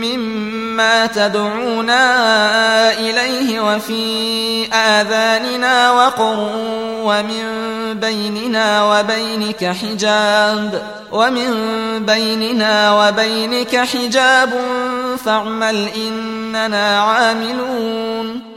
مما تدعونا إليه وفي آذاننا وقر ومن بيننا وبينك حجاب ومن بيننا وبينك حجاب فاعمل إننا عاملون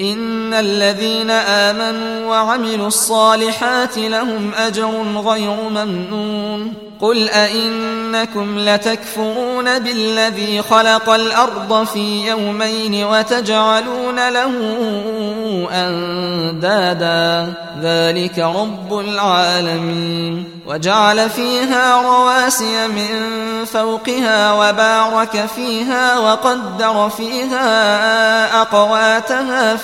إن الذين آمنوا وعملوا الصالحات لهم أجر غير ممنون. قل أئنكم لتكفرون بالذي خلق الأرض في يومين وتجعلون له أندادا. ذلك رب العالمين. وجعل فيها رواسي من فوقها وبارك فيها وقدر فيها أقواتها في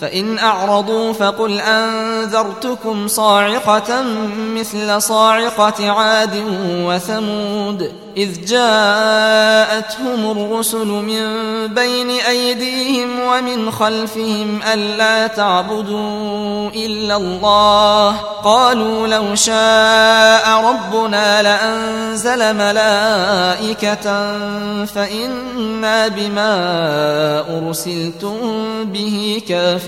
فإن أعرضوا فقل أنذرتكم صاعقة مثل صاعقة عاد وثمود إذ جاءتهم الرسل من بين أيديهم ومن خلفهم ألا تعبدوا إلا الله قالوا لو شاء ربنا لأنزل ملائكة فإنا بما أرسلتم به كافرون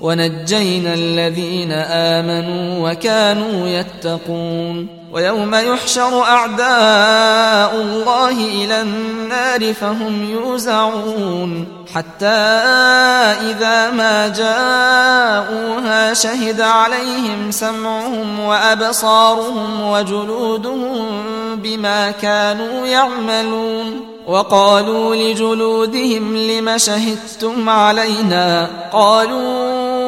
ونجينا الذين آمنوا وكانوا يتقون. ويوم يحشر أعداء الله إلى النار فهم يوزعون. حتى إذا ما جاءوها شهد عليهم سمعهم وأبصارهم وجلودهم بما كانوا يعملون. وقالوا لجلودهم لم شهدتم علينا؟ قالوا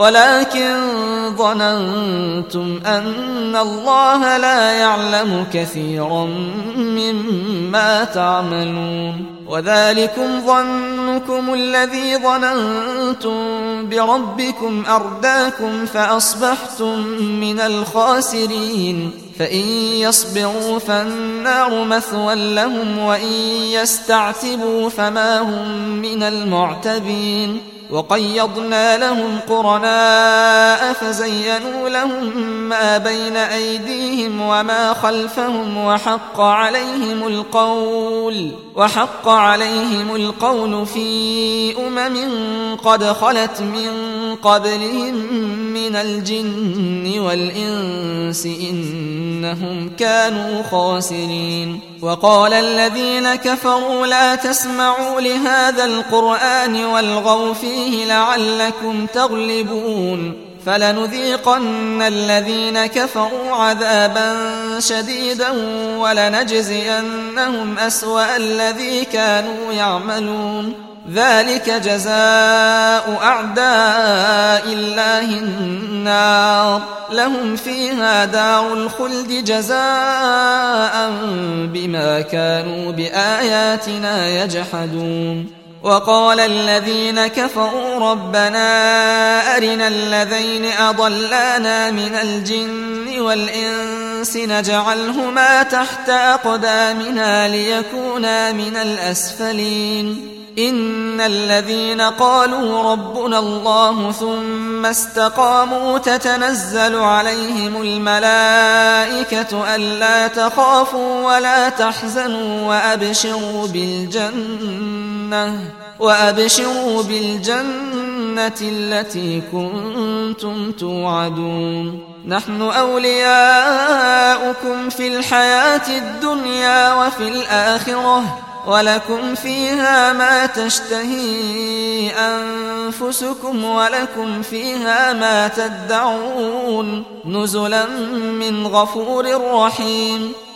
ولكن ظننتم أن الله لا يعلم كثيرا مما تعملون. وذلكم ظنكم الذي ظننتم بربكم أرداكم فأصبحتم من الخاسرين. فإن يصبروا فالنار مثوى لهم وإن يستعتبوا فما هم من المعتبين. وقيضنا لهم قرناء فزينوا لهم ما بين أيديهم وما خلفهم وحق عليهم القول وحق عليهم القول في أمم قد خلت من قبلهم من الجن والإنس إنهم كانوا خاسرين وقال الذين كفروا لا تسمعوا لهذا القرآن والغوا فيه لعلكم تغلبون فلنذيقن الذين كفروا عذابا شديدا ولنجزينهم أسوأ الذي كانوا يعملون. ذلك جزاء أعداء الله النار. لهم فيها دار الخلد جزاء بما كانوا بآياتنا يجحدون. وقال الذين كفروا ربنا أرنا الذين أضلانا من الجن والإنس نجعلهما تحت أقدامنا ليكونا من الأسفلين. إن الذين قالوا ربنا الله ثم استقاموا تتنزل عليهم الملائكة ألا تخافوا ولا تحزنوا وأبشروا بالجنة. وأبشروا بالجنة التي كنتم توعدون. نحن أولياؤكم في الحياة الدنيا وفي الآخرة ولكم فيها ما تشتهي أنفسكم ولكم فيها ما تدعون. نزلا من غفور رحيم.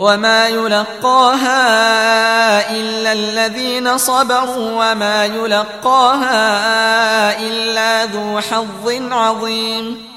وما يلقاها إلا الذين صبروا وما يلقاها إلا ذو حظ عظيم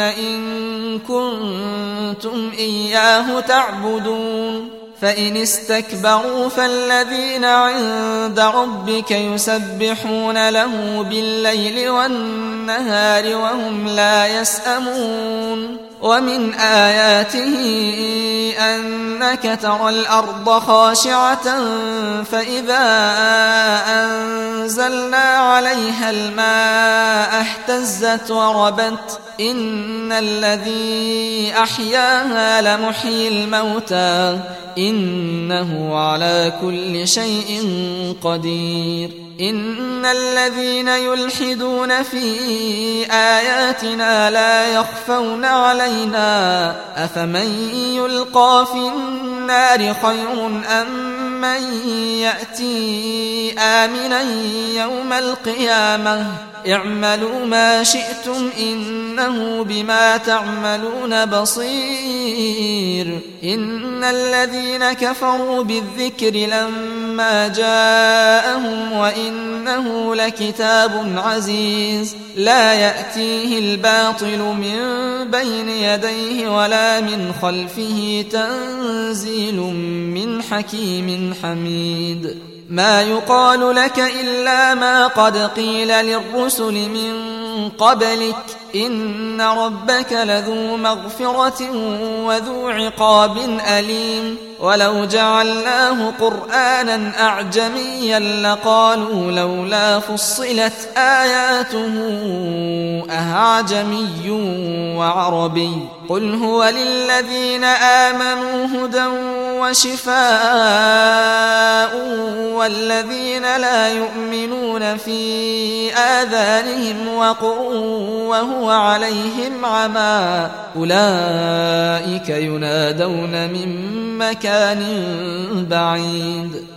إن كنتم إياه تعبدون فإن استكبروا فالذين عند ربك يسبحون له بالليل والنهار وهم لا يسأمون ومن آياته أنك ترى الأرض خاشعة فإذا أنزلنا عليها الماء اهتزت وربت إن الذي أحياها لمحيي الموتى إنه على كل شيء قدير إن الذين يلحدون في آياتنا لا يخفون علينا أفمن يلقى في النار خير أم من يأتي آمنا يوم القيامة؟ اعملوا ما شئتم إنه بما تعملون بصير. إن الذين كفروا بالذكر لما جاءهم وإنه لكتاب عزيز. لا يأتيه الباطل من بين يديه ولا من خلفه تنزيل من حكيم حميد. ما يقال لك إلا ما قد قيل للرسل من قبلك. إن ربك لذو مغفرة وذو عقاب أليم. ولو جعلناه قرآنا أعجميا لقالوا لولا فصلت آياته أعجمي وعربي. قل هو للذين آمنوا هدى وشفاء والذين لا يؤمنون في آذانهم وقر وهو عليهم عمى أولئك ينادون من مكان بعيد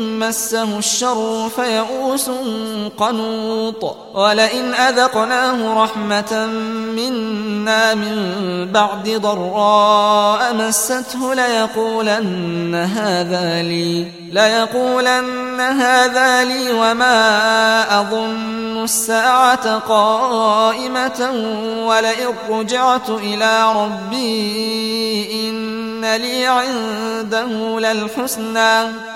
مسه الشر فيئوس قنوط ولئن أذقناه رحمة منا من بعد ضراء مسته ليقولن هذا لي ليقولن هذا لي وما أظن الساعة قائمة ولئن رجعت إلى ربي إن لي عنده للحسنى.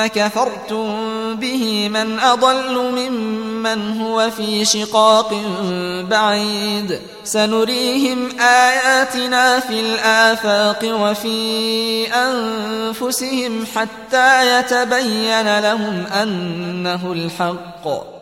كفرتم به من أضل ممن هو في شقاق بعيد. سنريهم آياتنا في الآفاق وفي أنفسهم حتى يتبين لهم أنه الحق.